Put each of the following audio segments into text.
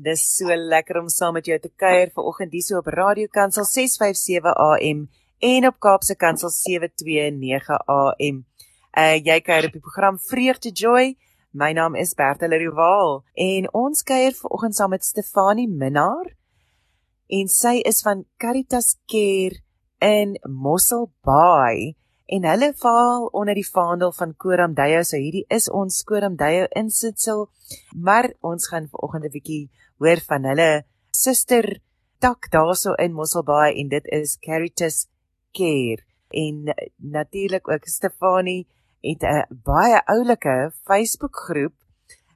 Dis so lekker om saam met jou te kuier vanoggend hier so op Radio Kansel 657 AM en op Kaapse Kansel 729 AM. Uh jy kuier op die program Vreugde Joy. My naam is Bertha Leroval en ons kuier vanoggend saam met Stefanie Minnar en sy is van Caritas Care in Mossel Bay en hulle val onder die vaandel van Koram Dayo. So hierdie is ons Koram Dayo insitsel, maar ons gaan vanoggend 'n bietjie hoor van hulle suster tak daarso in Mosselbaai en dit is Caritas Care en natuurlik ook Stefanie het 'n baie oulike Facebook groep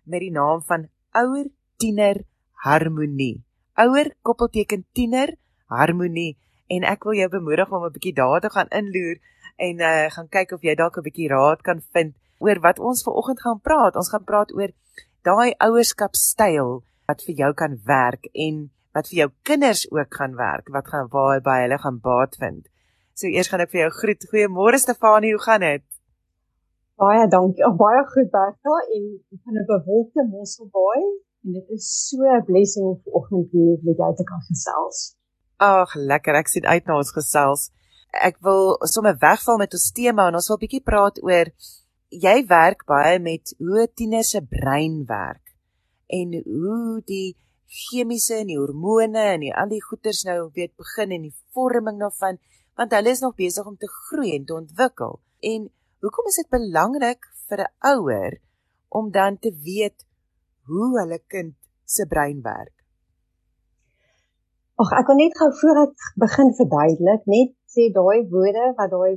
met die naam van Ouer Tiener Harmonie. Ouer koppelteken tiener harmonie en ek wil jou bemoedig om 'n bietjie daar te gaan inloer en uh, gaan kyk of jy dalk 'n bietjie raad kan vind oor wat ons ver oggend gaan praat. Ons gaan praat oor daai ouerskapstyl wat vir jou kan werk en wat vir jou kinders ook gaan werk, wat gaan waar by hulle gaan baat vind. So eers gaan ek vir jou groet. Goeiemôre Stefanie, hoe gaan dit? Baie dankie. Oh, baie goed Bertha en van 'n bewolkte Mosselbaai en dit is so 'n blessing om vanoggend hier met jou te kan gesels. Ag, lekker. Ek sien uit na ons gesels. Ek wil sommer wegval met ons tema en ons wil bietjie praat oor jy werk baie met hoe tieners se brein werk en hoe die chemiese en die hormone en die al die goeters nou weet begin en die vorming daarvan want hulle is nog besig om te groei en te ontwikkel. En hoekom is dit belangrik vir 'n ouer om dan te weet hoe hulle kind se brein werk? Ag ek wil net gou voor ek begin verduidelik, net sê daai woorde wat daai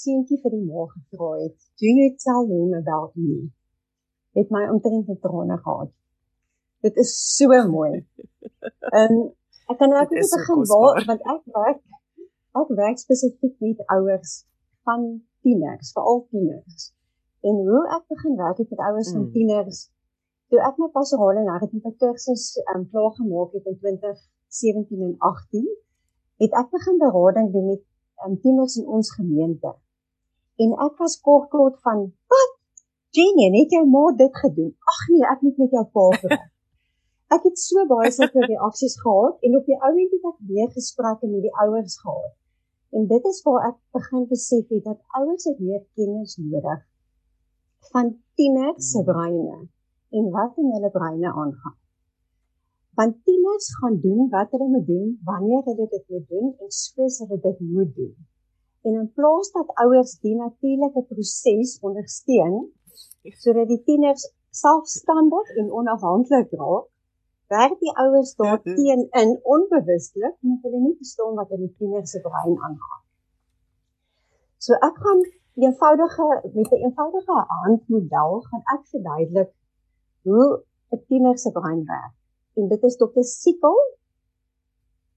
seentjie vir die maag gevra het. Do you tell him about me? Het my omtrent met trane gehad. Dit is so mooi. En ek kan nou net begin waar want ek werk ek werk spesifiek met ouers van tieners, veral tieners. En hoe ek begin werk met ouers mm. van tieners, toe ek my pastorale narratiewe kursus um, klaar gemaak het in 2017 en 18, het ek begin berading doen met um, tieners in ons gemeente. En ek was kort kort van, "Wat? Jenny, het jou ma dit gedoen?" "Ag nee, ek moet met jou pa praat." ek het so baie sulke reaksies gehad en op die ou end het ek weer gesprekke met die ouers gehad. En dit is waar ek begin besef het dat ouers het meer kennis nodig van tieners se breine en wat in hulle breine aangaan. Want tieners gaan doen wat hulle moet doen wanneer hulle dit moet doen en soos hulle dit moet doen. En in plaas dat ouers die natuurlike proses ondersteun sodat die tieners selfstandig en onafhanklik raak, werk die ouers daarteen in onbewustelik omdat hulle nie verstaan wat in die tiener se brein aangaan. So ek gaan eenvoudige met 'n eenvoudige handmodel gaan ek verduidelik hoe 'n tiener se brein werk. En dit is Dr. Sikkel.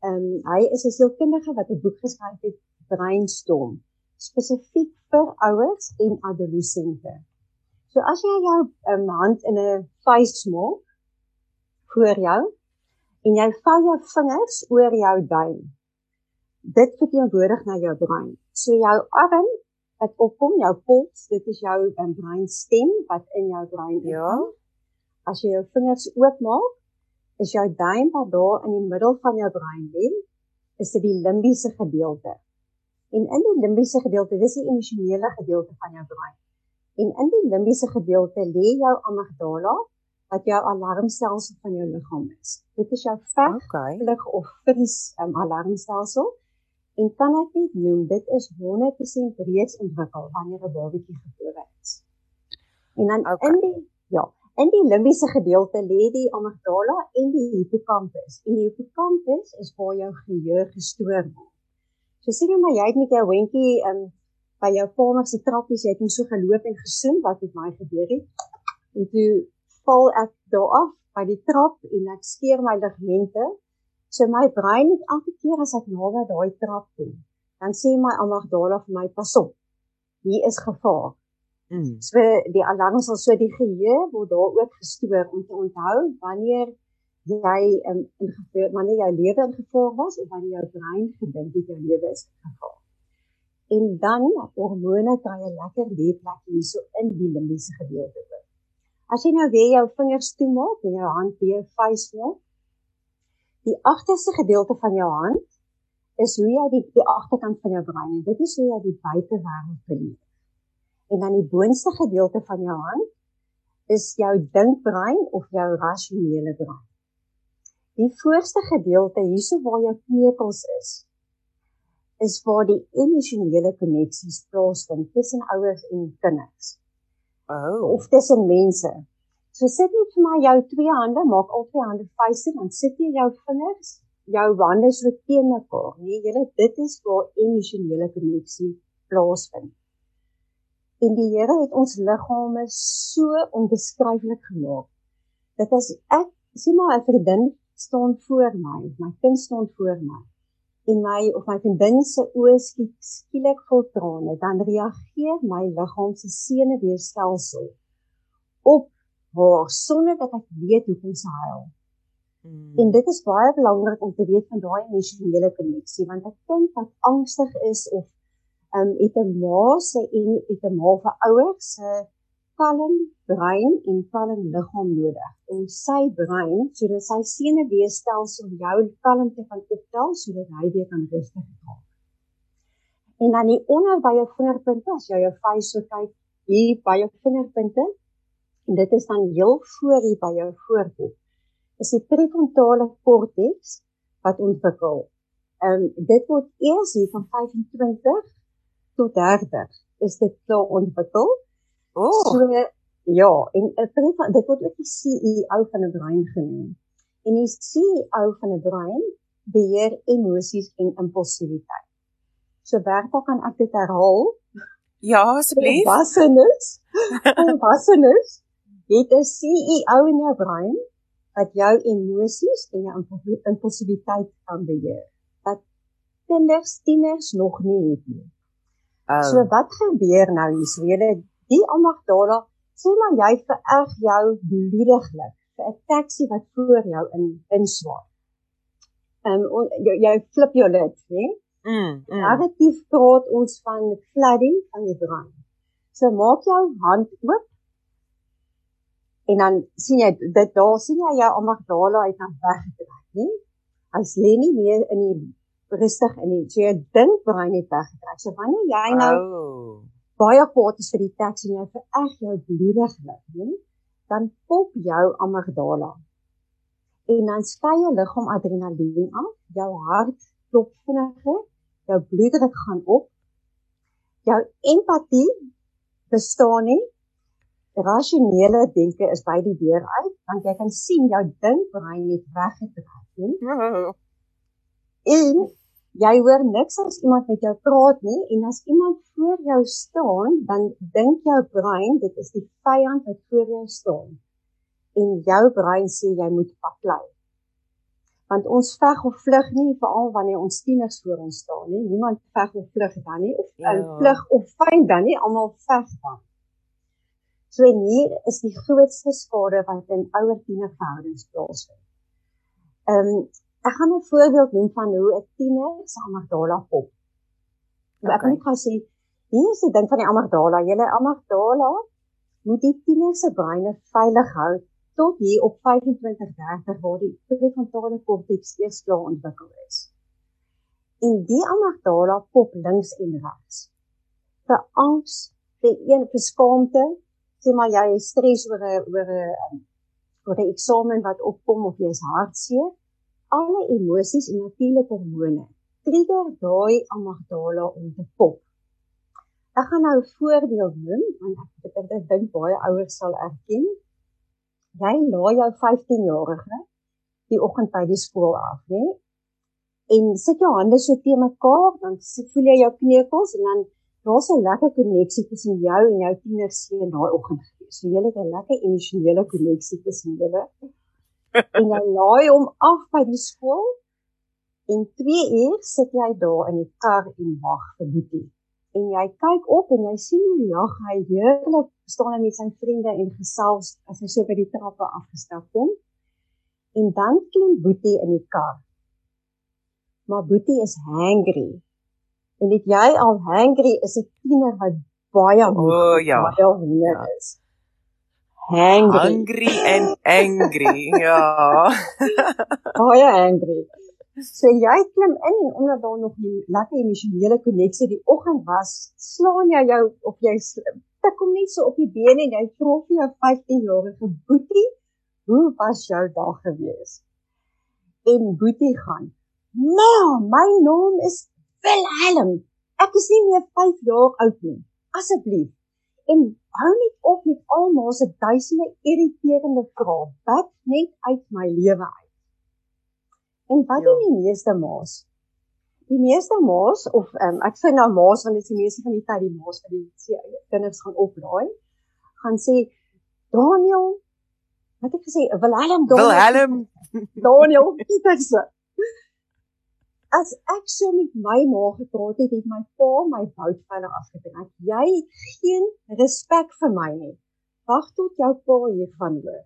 Ehm um, hy is 'n sielkundige wat 'n boek geskryf het Breinstorm spesifiek vir ouers en adolessente. So as jy jou um, hand in 'n vuis maak voor jou en jy vou jou vingers oor jou duim. Dit verteenwoordig na jou brein. So jou arm wat opkom, jou pols, dit is jou um, breinstem wat in jou brein is. Ja. As jy jou vingers oopmaak, is jou duim wat daar in die middel van jou brein lê, is dit die limbiese gedeelte. En in die limbiese gedeelte, dis die emosionele gedeelte van jou brein. En in die limbiese gedeelte lê jou amygdala wat jou alarmstelsel van jou liggaam is. Dit is jou veg, okay. vlug of vries um, alarmstelsel. En kan ek net noem, dit is 100% reeds ontwikkel wanneer 'n babatjie gebore is. En dan okay. in die ja, in die limbiese gedeelte lê die amygdala en die hippocampus. En die hippocampus is waar jou geheue gestoor word. So sien jy maar jy het met jou hondjie um, by jou kamer se trappies, jy het hom so geloop en gesoen wat met my gebeur het. En toe val ek daar af by die trap en ek skeer my ligamente. So my brein het elke keer as ek naby daai trap kom, dan sê my amygdala vir my pas op. Hier is gevaar. Mm. So die alarm sal so die geheue word daar ook gestoor om te onthou wanneer jy um, in gebeur wanneer jou lewe in gevaar was of wanneer jou brein gedink het jou lewe is in gevaar. En dan hormone kry 'n lekker leefplek hierso in die limbiese gedeelte. As jy nou weer jou vingers toemaak en jou hand weer vuis maak, Die agterste gedeelte van jou hand is hoe jy die die agterkant van jou brein en dit is hoe jy die buitewêreld beleef. En dan die boonste gedeelte van jou hand is jou dinkbrein of jou rasionele brein. Die voorste gedeelte hierso waar jou kneukels is, is waar die emosionele koneksies plaasvind tussen ouers en kinders. Oh, Of tussen mense. So sit net vir my jou twee hande, maak al twee hande vuise, dan sit jy jou vingers, jou hande so teen mekaar. Nee, julle dit is waar emosionele koneksie plaasvind. En die Here het ons liggame so onbeskryflik gemaak. Dit as ek sien maar 'n vriendin staan voor my, my kind staan voor my. En my of my vriendin se oë skiet skielik vol trane, dan reageer my liggaam se senuweestelsel op haar sonder dat ek weet hoekom sy huil. mm, En dit is baie belangrik om te weet van daai emosionele koneksie want 'n kind wat angstig is of ehm um, het 'n ma se en het 'n ma vir ouers se kalm brein en kalm liggaam nodig om sy brein sodat sy senuweestelsel jou kalmte kan optel sodat hy weer kan rustig raak. En dan die onder by jou vingerpunte as jy jou vuis so kyk hier by jou vingerpunte en dit is dan heel voor hier by jou voorkop is die prefrontale korteks wat ontwikkel. Ehm um, dit word eers hier van 25 tot 30 is dit klaar ontwikkel. oh, So ja, en 'n pref dit word ook die CEO van 'n brein genoem. En die CEO van 'n brein beheer emosies en impulsiwiteit. So Bertha kan ek dit herhaal? ja, asseblief. Volwassenes, volwassenes het 'n CEO in jou brein wat jou emosies en jou impul- impulsiwiteit kan beheer. Wat kinders, tieners nog nie het nie. Oh, So wat gebeur nou hier? Julle die amygdala, sê maar jy vererg jou bloediglik vir 'n taxi wat voor jou in inswaai. Ehm um, jy, jy flip jou lid, né? mm, mm, Narratief praat ons van flooding van die brein. So maak jou hand oop en dan sien jy dit daar sien jy jou amygdala uit na weggetrek, né? Hy's lê nie meer in die rustig in die so jou dinkbrein het weggetrek. So wanneer jy nou oh, baie kwaad is vir die teks en jy vererg jou bloediglik, né? Dan pop jou amygdala. En dan skei jou liggaam adrenalien af, jou hart klop vinniger, jou bloeddruk gaan op. Jou empatie bestaan nie. Rasionele denke is by die deur uit, want jy kan sien jou dinkbrein het weggetrek, né? oh, En jy hoor niks as iemand met jou praat nie en as iemand voor jou staan, dan dink jou brein dit is die vyand wat voor jou staan. En jou brein sê jy moet paklei. Want ons veg of vlug nie veral wanneer ons tieners voor ons staan nie. Niemand veg of vlug dan nie of Ja. vlug of fyn dan nie, almal veg dan. So en hier is die grootste skade wat in ouer tienerverhoudings plaasvind. Ehm um, ek gaan 'n voorbeeld noem van hoe 'n tiener se amygdala pop. Okay. Ek Okay. moet gou sê, hier is die ding van die amygdala. Julle amygdala moet die tiener se breine veilig hou tot hier op 25-30 waar die prefrontale korteks eers klaar ontwikkel is. En die amygdala pop links en regs. Vir angs, vir een vir skaamte, sê maar jy is stres oor 'n oor 'n oor 'n eksamen wat opkom of jy is hartseer, alle emosies en natuurlike hormone trigger daai amygdala om te pop. Ek gaan nou 'n voorbeeld noem want ek ek, ek dink baie ouers sal erken. Jy laai jou 15-jarige die oggend by die skool af, né? En sit jou hande so te mekaar, dan voel jy jou kneukels en dan daar's 'n lekker koneksie tussen jou en jou tienerseun daai oggend gewees. So julle het 'n lekker emosionele koneksie tussen julle. En jy laai hom af by die skool en 2 uur sit jy daar in die kar en wag vir Boetie. En jy kyk op en jy sien hoe lag hy heerlik staan hy met sy vriende en gesels as hy so by die trappe afgestap kom. En dan klim Boetie in die kar. Maar Boetie is hangry. En dit jy al hangry is 'n tiener wat baie moeg O, is, ja. baie honger Ja. is. Hangry. Hungry and angry. ja. Baie angry. So jy klim in en omdat daar nog 'n lekker emosionele koneksie die oggend was, slaan jy jou of jy tik hom net so op die been en jy vra vir jou 15-jarige boetie, "Hoe was jou dag gewees?" En boetie gaan, "Ma, my naam is Wilhelm. Ek is nie meer 5 jaar oud nie. Asseblief." En hou net op met almal se duisende irriterende vrae. Wat net uit my lewe uit. En wat doen ja. die meeste ma's? Die meeste ma's of um, ek sê nou ma's want dit is die meeste van die tyd die ma's wat die kinders gaan oplaai, gaan sê Daniel wat ek gesê Wilhelm Daniel Wilhelm Daniel Pieterse. As ek so met my ma gepraat het, het my pa my bout veilig afgetrek. Jy geen respek vir my nie. Wag tot jou pa hiervan hoor.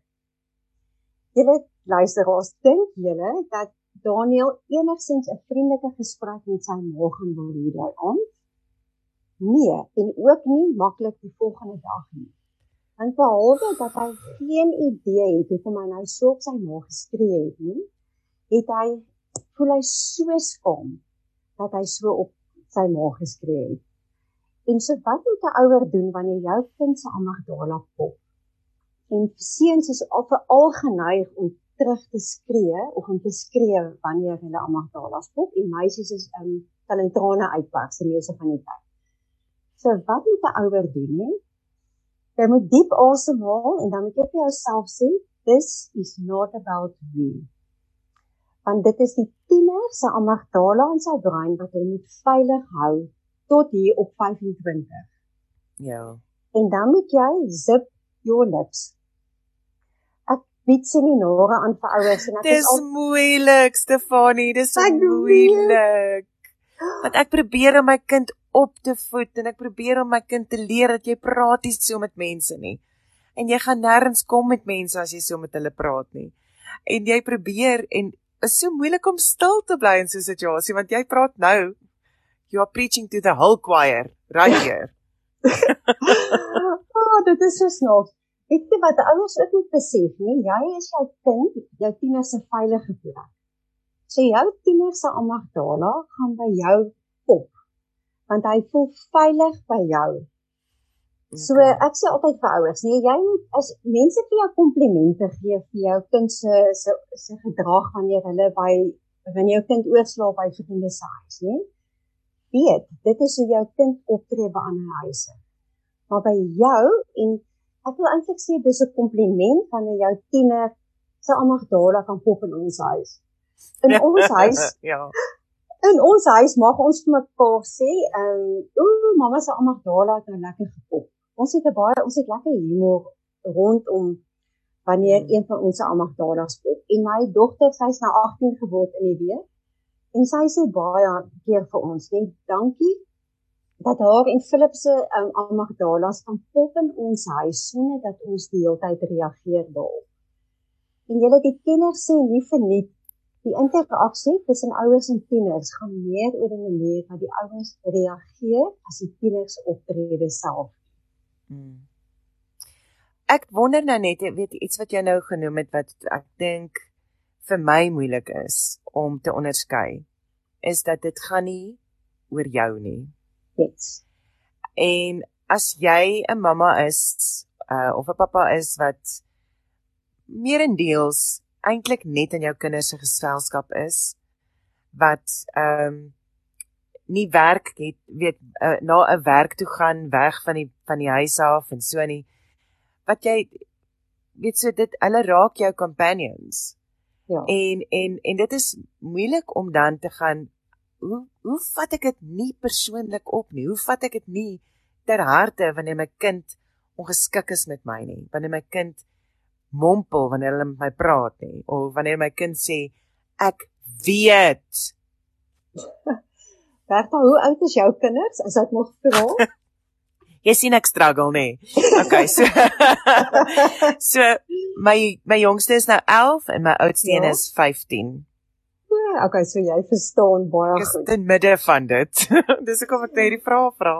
Julle luisteraars, dink julle dat Daniel enigsins 'n vriendelike gesprek met sy ma gaan wil hê daai aand? Nee, en ook nie maklik die volgende dag nie. Want behalwe dat hy geen idee het hoekom hy nou so op sy ma geskree het nie, het hy voel hy so skaam dat hy so op sy ma geskree het. En so wat moet 'n ouer doen wanneer jou kind se amygdala pop? En seuns is al vir al geneig om terug te skree of om te skree wanneer hulle amygdala pop en meisies is um hulle trane uitbars die meeste van die tyd. So wat moet 'n ouer doen nie? Jy moet diep asemhaal en dan moet jy vir jouself sê this is not about you. Want dit is die tiener se amygdala in sy brein wat hy moet veilig hou tot hier op 25. Ja. En dan moet jy zip your lips bied seminare aan vir ouers en ek is al Dis moeilik, Stefanie, dis so moeilik. Want ek probeer om my kind op te voed en ek probeer om my kind te leer dat jy praat nie so met mense nie. En jy gaan nêrens kom met mense as jy so met hulle praat nie. En jy probeer en is so moeilik om stil te bly in so 'n situasie want jy praat nou you are preaching to the whole choir right here. oh, dit is so snaaks. Weet jy wat ouers ook moet besef, nie? Jy is jou kind, jou tiener se veilige plek. So jou tiener se amygdala gaan by jou op. Want hy voel veilig by jou. So okay. ek sê altyd vir ouers, nee, jy moet as mense vir jou komplimente gee vir jou kind se se se gedrag wanneer hulle by wanneer jou kind oorslaap by vriende se huis, nê? Weet, dit is hoe jou kind optree by ander huise. Maar by jou en ek wil eintlik sê dis 'n kompliment wanneer jou tiener se amygdala kan pop in ons huis. In ons huis. ja. In ons huis mag ons vir mekaar sê, ehm, um, ooh, mamma se amygdala het nou lekker gepop. Ons het 'n baie ons het lekker humor rondom wanneer hmm. een van ons se amygdala pop. En my dogter, sy's nou 18 geword in die week. En sy sê baie keer vir ons, net dankie dat haar en Philip se um, amygdalas kan pop in ons huis sonder dat ons die hele tyd reageer daarop. En julle die kinders sê nie verniet die interaksie tussen ouers en tieners gaan meer oor die manier wat die ouers reageer as die tieners optrede self. Hmm. Ek wonder nou net, weet iets wat jy nou genoem het wat ek dink vir my moeilik is om te onderskei is dat dit gaan nie oor jou nie. Yes. En as jy 'n mamma is uh, of 'n pappa is wat meerendeels eintlik net in jou kinders se geselskap is wat ehm um, nie werk het weet uh, na 'n werk toe gaan weg van die van die huis af en so nie wat jy weet so dit hulle raak jou companions ja en en en dit is moeilik om dan te gaan hoe hoe vat ek dit nie persoonlik op nie? Hoe vat ek dit nie ter harte wanneer my kind ongeskik is met my nie? Wanneer my kind mompel wanneer hulle met my praat nie of wanneer my kind sê ek weet. Bertha, hoe oud is jou kinders? As ek mag vra? Jy sien ek struggle nê. Okay, so So my my jongste is nou 11 en my oudste ja. een is 15 okay, so jy verstaan baie goed. Dis in midde van dit. Dis ek of ek net die vraag vra.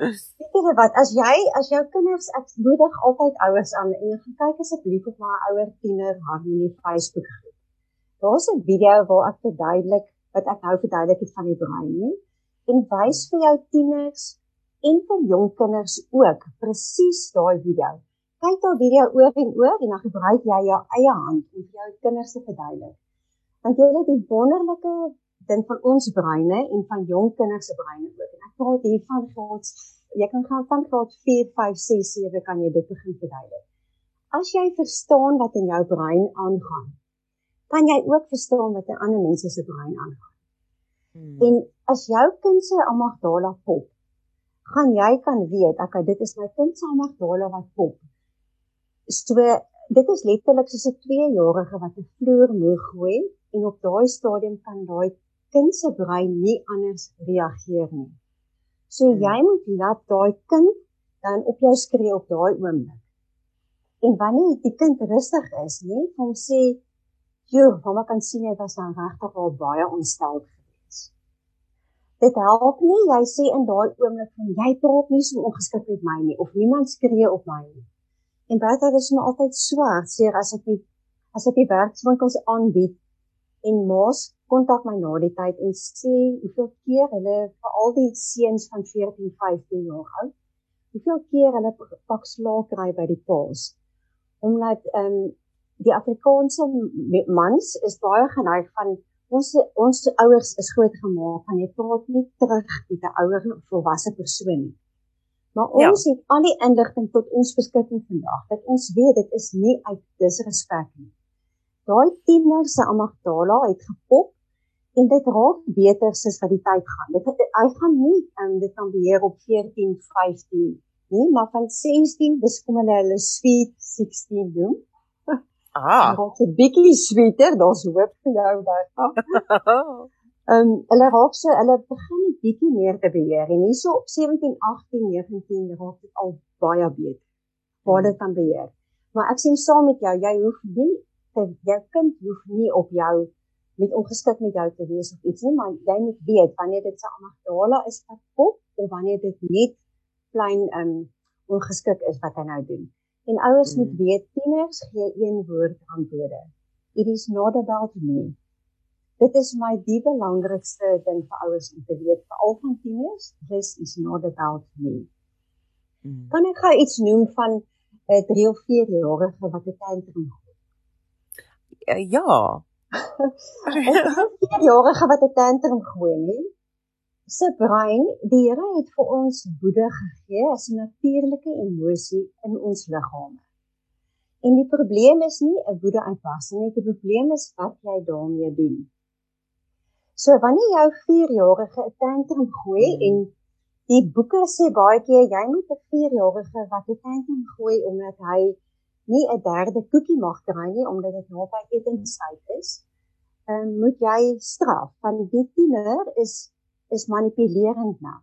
Weet jy wat, as jy as jou kinders ek moedig altyd ouers aan en gaan kyk asseblief op my ouer tiener harmonie Facebook groep. Daar's 'n video waar ek verduidelik wat ek nou verduidelik het van die brein nie en wys vir jou tieners en vir jong kinders ook presies daai video. Kyk daai video oor en oor en dan gebruik jy jou eie hand om vir jou kinders te verduidelik. Want jy het die wonderlike ding van ons breine en van jong kinders se breine ook. En ek praat hier van graad jy kan gaan van graad 4, 5, 6, 7 kan jy dit begin verduidelik. As jy verstaan wat in jou brein aangaan, kan jy ook verstaan wat in ander mense se brein aangaan. Hmm. En as jou kind se amygdala pop, gaan jy kan weet, okay, dit is my kind se amygdala wat pop. So dit is letterlik soos 'n 2-jarige wat 'n vloer moeg gooi en op daai stadium kan daai kind se brein nie anders reageer nie. So hmm. jy moet laat daai kind dan op jou skree op daai oomblik. En wanneer die kind rustig is, nê, hom sê, "Jo, mamma kan sien jy was regtig al baie ontstel gewees." Dit help nie jy sê in daai oomblik van jy praat nie so ongeskik met my nie of niemand skree op my nie. En baie dit is my altyd swaar, sê as ek die as ek die werkswinkels aanbied en maas kontak my na die tyd en sê hoeveel keer hulle veral die seuns van 14, 15 jaar oud, hoeveel keer hulle pak slaag kry by die paas. Omdat ehm um, die Afrikaanse mans is baie geneig van ons ons ouers is groot gemaak van jy praat nie terug met 'n ouer volwasse persoon nie. Maar ja. ons ja. het al die inligting tot ons beskikking vandag dat ons weet dit is nie uit disrespek nie. Daai tiener se amygdala het gepop en dit raak beter soos wat die tyd gaan. Dit hy gaan nie um, dit kan beheer op 14, 15 nie, maar van 16 dis kom hulle hulle sweet 16 doen. Ah. Dit is 'n bietjie sweeter, daar's hoop vir jou daar. Ehm um, hulle raak so hulle begin 'n bietjie meer te beheer en hierso op 17, 18, 19 raak dit al baie beter. Waar dit kan beheer. Maar ek sien saam met jou, jy hoef nie te jou kind hoef nie op jou met ongeskik met jou te wees of iets nie, maar jy moet weet wanneer dit se amygdala is wat pop of wanneer dit net klein um ongeskik is wat hy nou doen. En ouers moet weet tieners gee een woord antwoorde. It is not about me. Dit is my die belangrikste ding vir ouers om te weet vir al van tieners, this is not about me. Hmm. Kan ek gou iets noem van 'n uh, 3 of 4 jarige wat 'n tantrum het? Uh, ja, Vier jarige wat 'n tantrum gooi nie. Sy brein, die Here het vir ons woede gegee as 'n natuurlike emosie in ons liggame. En die probleem is nie 'n woede uitbarsting nie, die probleem is wat jy daarmee doen. So wanneer jou 4-jarige 'n tantrum gooi hmm. en die boeke sê baie keer jy moet 'n 4-jarige wat 'n tantrum gooi omdat hy nie 'n derde koekie mag kry nie omdat dit naby etenstyd is. Um, moet jy straf want die tiener is is manipulerend nou.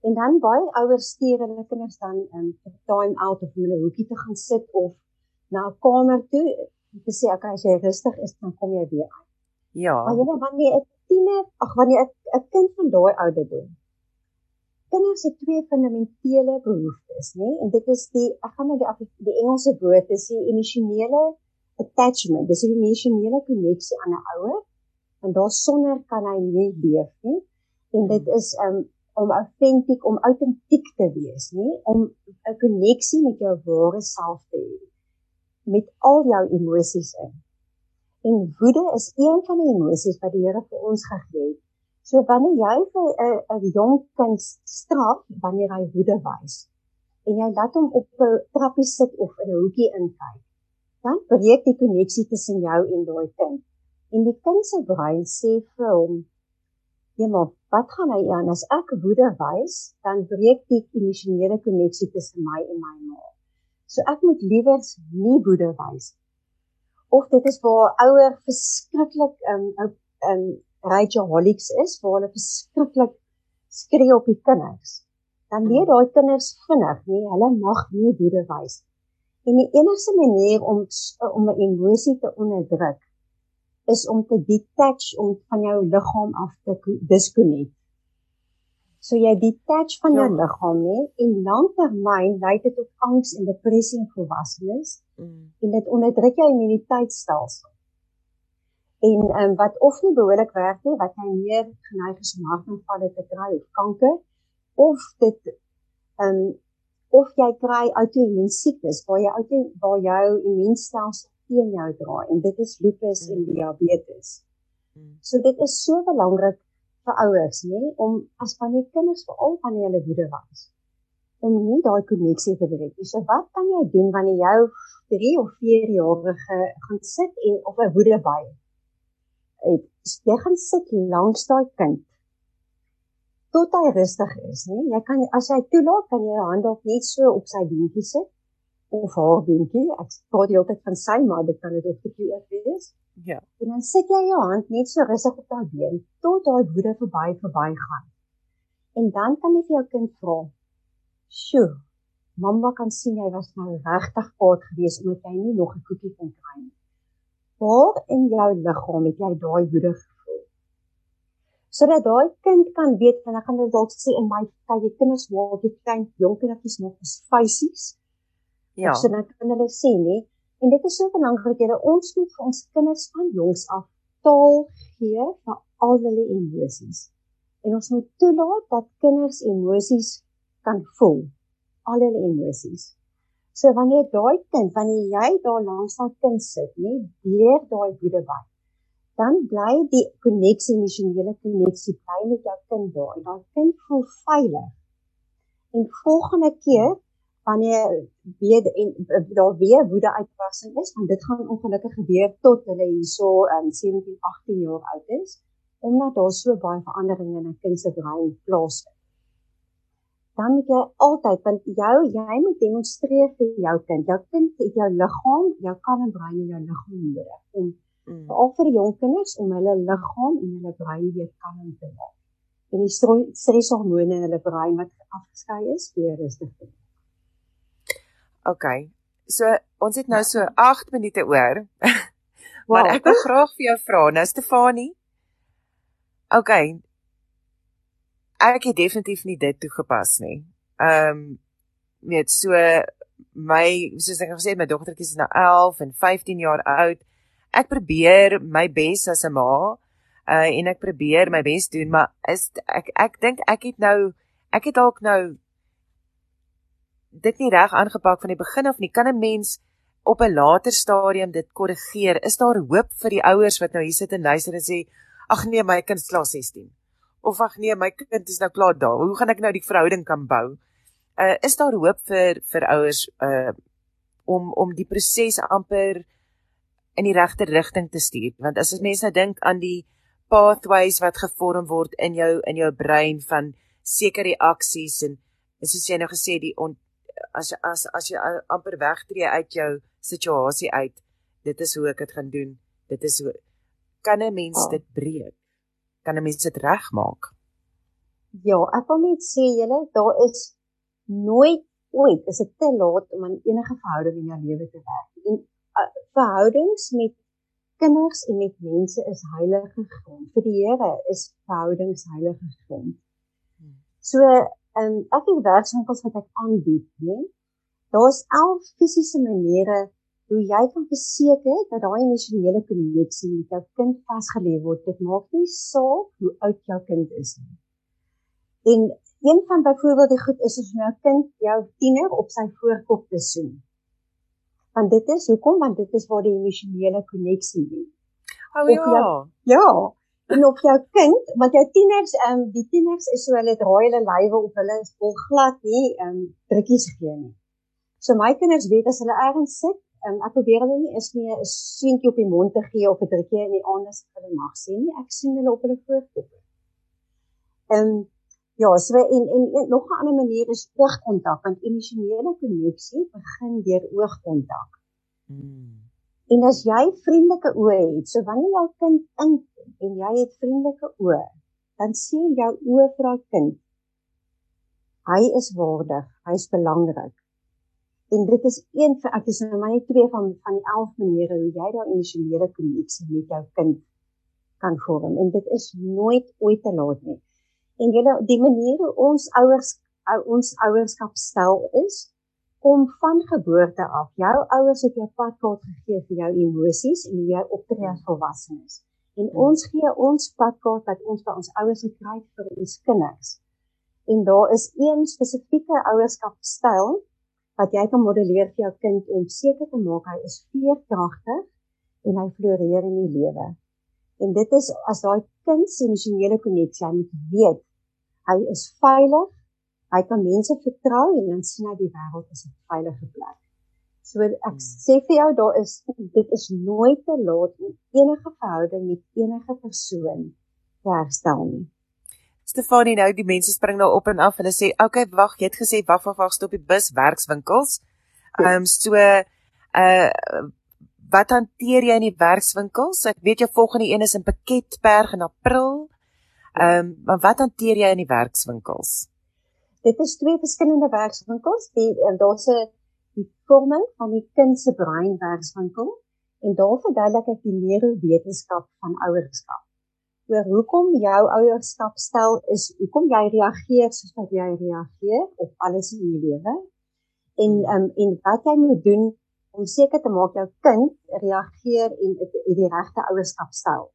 En dan baie ouers stuur hulle kinders dan in um, time out of in 'n hoekie te gaan sit of na 'n kamer toe te sê okay as jy rustig is dan kom jy weer aan. Ja. Maar jy weet wanneer 'n tiener, ag wanneer 'n kind van daai ouderdom kinders het twee fundamentele behoeftes, nê? En dit is die ek gaan nou die die Engelse woord is die emosionele attachment. Dis 'n emosionele koneksie aan 'n ouer. En daar sonder kan hy nie leef nie. En dit is um, om autentiek om autentiek te wees, nê? Om 'n koneksie met jou ware self te hê. Met al jou emosies in. En woede is een van die emosies wat die Here vir ons gegee het So wanneer jy vir 'n 'n jong kind straf wanneer hy woede wys en jy laat hom op 'n trappie sit of in 'n hoekie inkyk, dan breek die koneksie tussen jou en daai kind. En die kind se brein sê vir hom: "Ja, maar wat gaan hy aan as ek woede wys? Dan breek die emosionele koneksie tussen my en my ma. So ek moet liewer nie woede wys." Of dit is waar ouer verskriklik um um rageaholics is waar hulle verskriklik skree op die kinders. Dan leer daai kinders vinnig, nee, hulle mag nie woede wys. En die enigste manier om om 'n emosie te onderdruk is om te detach om van jou liggaam af te disconnect. So jy detach van jou ja. liggaam, nê? En lanktermyn lei dit tot angs en depressie in volwassenes. Mm. En dit onderdruk jou immuniteitstelsel. En ehm um, wat of nie behoorlik werk nie, wat jy meer geneig is om hartaanvalle te kry of kanker of dit ehm um, of jy kry outoimmuun siektes waar jy auto waar jou immuunstelsel teen jou draai en dit is lupus mm. en diabetes. Mm. So dit is so belangrik vir ouers, nê, om as van die kinders veral wanneer hulle woede was om nie daai koneksie te breek nie. So wat kan jy doen wanneer jou 3 of 4 jarige gaan sit en op 'n woede by het? Jy gaan sit langs daai kind tot hy rustig is, né? Jy kan as jy toelaat, kan jy jou hand op net so op sy beentjie sit of haar beentjie. Ek praat die hele tyd van sy, maar dit kan dit ook jou wees. Ja. En dan sit jy jou hand net so rustig op daai been tot daai woede verby verby gaan. En dan kan jy vir jou kind vra: "Sjoe, mamma kan sien jy was nou regtig kwaad geweest omdat jy nie nog 'n koekie kon kry nie." Waar in jou liggaam het jy daai woede sodat daai kind kan weet en ek gaan dit dalk sê in my kyk kinders waar die klein jong kindertjies nog is fysies. Ja. So dan kan hulle sê nê en dit is so belangrik dat ons moet vir ons kinders van jongs af taal gee vir al hulle emosies. En ons moet toelaat dat kinders emosies kan voel. Al hulle emosies. So wanneer daai kind, wanneer jy daar langs daai kind sit, nê, leer daai woede by dan bly die koneksie emosionele koneksie bly met jou kind daar en daai kind voel veilig. En volgende keer wanneer weer en daar weer woede uitbarsting is, want dit gaan ongelukkig gebeur tot hulle hierso um 17, 18 jaar oud is, omdat daar so baie veranderinge in 'n kind se brein plaasvind. Dan moet jy altyd want jou jy moet demonstreer vir jou kind. Jou kind het jou liggaam, jou kalmbrein en jou liggaam nodig om Mm. Veral vir jong kinders om hulle liggaam en hulle brein weer kalm te maak. En die streshormone in hulle brein wat afgeskei is, weer rustig te maak. OK. So ons het nou so 8 minute oor. maar ek wil graag vir jou vra, nou Stefanie. OK. Ek het definitief nie dit toegepas nie. Ehm um, weet so my soos ek gesê het my dogtertjie is nou 11 en 15 jaar oud ek probeer my bes as 'n ma uh, en ek probeer my bes doen, maar is ek ek dink ek het nou ek het dalk nou dit nie reg aangepak van die begin af nie. Kan 'n mens op 'n later stadium dit korrigeer? Is daar hoop vir die ouers wat nou hier sit en luister en sê ag nee, my kind is klaar 16 of ag nee, my kind is nou klaar daar. Hoe gaan ek nou die verhouding kan bou? Uh is daar hoop vir vir ouers uh om om die proses amper in die regte rigting te stuur want as mense nou dink aan die pathways wat gevorm word in jou in jou brein van sekere reaksies en, en soos jy nou gesê die on, as as as jy amper wegtree uit jou situasie uit dit is hoe ek dit gaan doen dit is hoe kan 'n mens oh. dit breek kan 'n mens dit regmaak ja ek wil net sê julle daar is nooit ooit is dit te laat om aan enige verhouding in jou lewe te werk en verhoudings met kinders en met mense is heilige grond. Vir die Here is verhoudings heilige grond. So, um, ek het werkswinkels wat ek aanbied, né? Daar's 11 fisiese maniere hoe jy kan verseker dat daai emosionele koneksie met jou kind vasgelê word. Dit maak nie saak hoe oud jou kind is nie. En een van byvoorbeeld die goed is as jou kind jou tiener op sy voorkop te soen want dit is hoekom want dit is waar die emosionele koneksie lê. Oh ja. Jou, ja. En op jou kind, want jou tieners, ehm um, die tieners is so hulle draai hulle lywe op hulle is vol glad nie ehm um, drukkies gee nie. So my kinders weet as hulle ergens sit, ehm um, ek probeer hulle nie is nie 'n swentjie op die mond te gee of 'n drukkie in die aande as hulle mag sien nie. Ek sien hulle op hulle voorkop. Ehm um, Ja, so en en, en nog 'n ander manier is oogkontak want emosionele koneksie begin deur oogkontak. Hmm. En as jy vriendelike oë het, so wanneer jou kind in en jy het vriendelike oë, dan sien jou oë vir daai kind. Hy is waardig, hy is belangrik. En dit is een van ek is nou net twee van van die 11 maniere hoe jy daai emosionele koneksie met jou kind kan vorm en dit is nooit ooit te laat nie. En julle die manier hoe ons ouers ons ouerskap stel is om van geboorte af jou ouers het jou padkaart gegee vir jou emosies en hoe jy optree as volwassenes. En ons gee ons padkaart wat ons by ons ouers gekry het vir ons kinders. En daar is een spesifieke ouerskapstyl wat jy kan modelleer vir jou kind om seker te maak hy is veerkragtig en hy floreer in die lewe. En dit is as daai kind se emosionele koneksie, hy moet weet hy is veilig, hy kan mense vertrou en dan sien hy die wêreld as 'n veilige plek. So ek hmm. sê vir jou daar is dit is nooit te laat om enige verhouding met enige persoon te herstel nie. Stefanie nou die mense spring nou op en af. Hulle sê, "Oké, okay, wag, jy het gesê wag, wag, wag, stop die bus werkswinkels." Ja. Ehm um, so uh wat hanteer jy in die werkswinkels? Ek weet jou volgende een is in Pakketberg in April. Ehm um, maar wat hanteer jy in die werkswinkels? Dit is twee verskillende werkswinkels. Die daar's 'n die vorming van die kind se brein werkswinkel en daar verduidelik ek die neurowetenskap van ouerskap oor hoekom jou ouerskap stel is hoekom jy reageer soos wat jy reageer op alles in die lewe en um, en wat jy moet doen om seker te maak jou kind reageer en die, die regte ouerskap stel.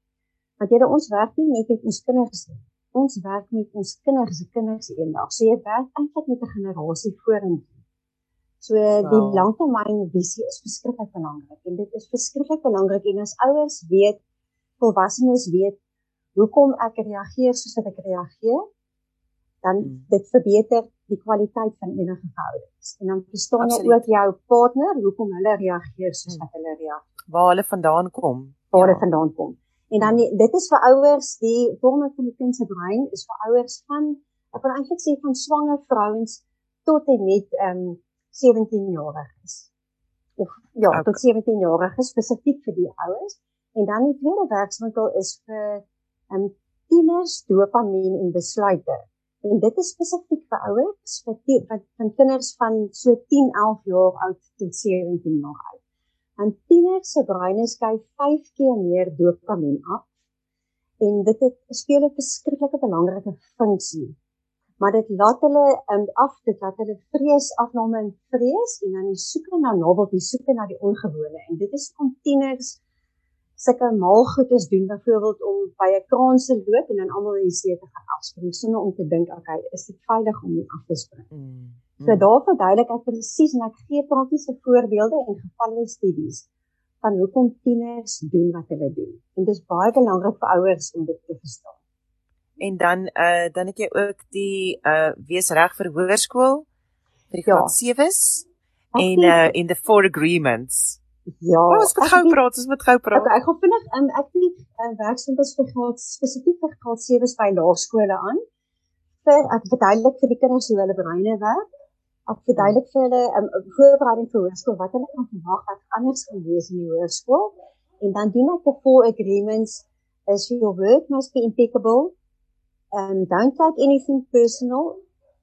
Want jy ons werk nie net met ons kinders nie. Ons werk met ons kinders se kinders eendag. So jy werk eintlik met 'n generasie vorentoe. So wow. die langtermynvisie is verskriklik belangrik en dit is verskriklik belangrik en as ouers weet volwassenes weet hoekom ek reageer soos wat ek reageer, dan hmm. dit verbeter die kwaliteit van enige verhoudings. En dan verstaan jy ook jou partner hoekom hulle reageer soos hmm. wat hulle reageer. Waar hulle vandaan kom. Waar hulle ja. vandaan kom. En dan dit is vir ouers die vorme van die kind se brein is vir ouers van ek wil eintlik sê van swanger vrouens tot en met ehm um, 17 jariges. Of ja, okay. tot 17 jariges spesifiek vir die ouers. En dan die tweede werkswinkel is vir um, tieners dopamien en besluite. En dit is spesifiek vir ouers vir wat van kinders van so 10, 11 jaar oud tot 17 jaar oud. En tieners se breine skei 5 keer meer dopamien af. En dit het speel 'n verskriklike belangrike funksie. Maar dit laat hulle um, af dit laat hulle vrees afname en vrees en dan die soeke na novelty, soeke na die ongewone. En dit is om tieners sulke maalgoedes doen byvoorbeeld om by 'n kraan se loop en dan almal in die see te gaan afspring sonder om te dink okay is dit veilig om nie af te spring. Mm. So daar verduidelik ek presies en ek gee praktiese voorbeelde en gevalle studies van hoekom tieners doen wat hulle doen. En dit is baie belangrik vir ouers om dit te verstaan. En dan uh dan het jy ook die uh wees reg vir hoërskool vir die graad ja. 7s en uh in the four agreements. Ja, oh, ons moet gou praat, ons moet gou praat. Okay, ek gaan vinnig um, ek het uh, werkswinkels vir graad spesifiek vir graad 7s by laerskole aan. Vir ek verduidelik vir die kinders hoe hulle breine werk. Ek verduidelik vir hulle um, voorbereiding vir hoërskool wat hulle kan verwag wat anders gaan wees in die hoërskool. En dan doen ek die four agreements as your work must be impeccable. Um don't take anything personal.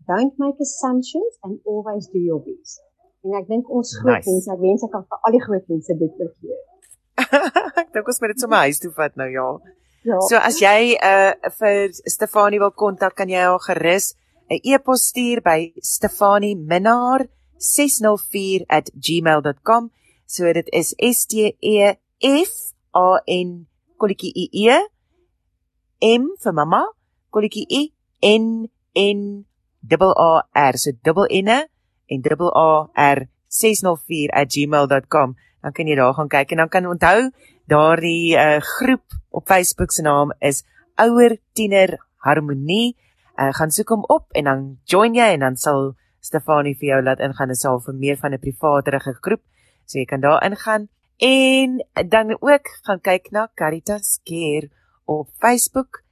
Don't make assumptions and always do your best. En ek dink ons groot nice. mense, ek wens ek kan vir al die groot mense dit vergeet. ek dink ons moet dit sommer huis toe vat nou ja. Ja. So as jy uh vir Stefanie wil kontak, kan jy haar gerus 'n e-pos stuur by stefaniminnar604@gmail.com. So dit is S T E F A N kolletjie E E M vir mamma, kolletjie E N N double A R, so dubbel N en ar604@gmail.com. Dan kan jy daar gaan kyk en dan kan onthou daardie uh, groep op Facebook se naam is Ouer Tiener Harmonie. Uh, gaan soek hom op en dan join jy en dan sal Stefanie vir jou laat ingaan en sal vir meer van 'n privaaterige groep. So jy kan daar ingaan en dan ook gaan kyk na Caritas Care op Facebook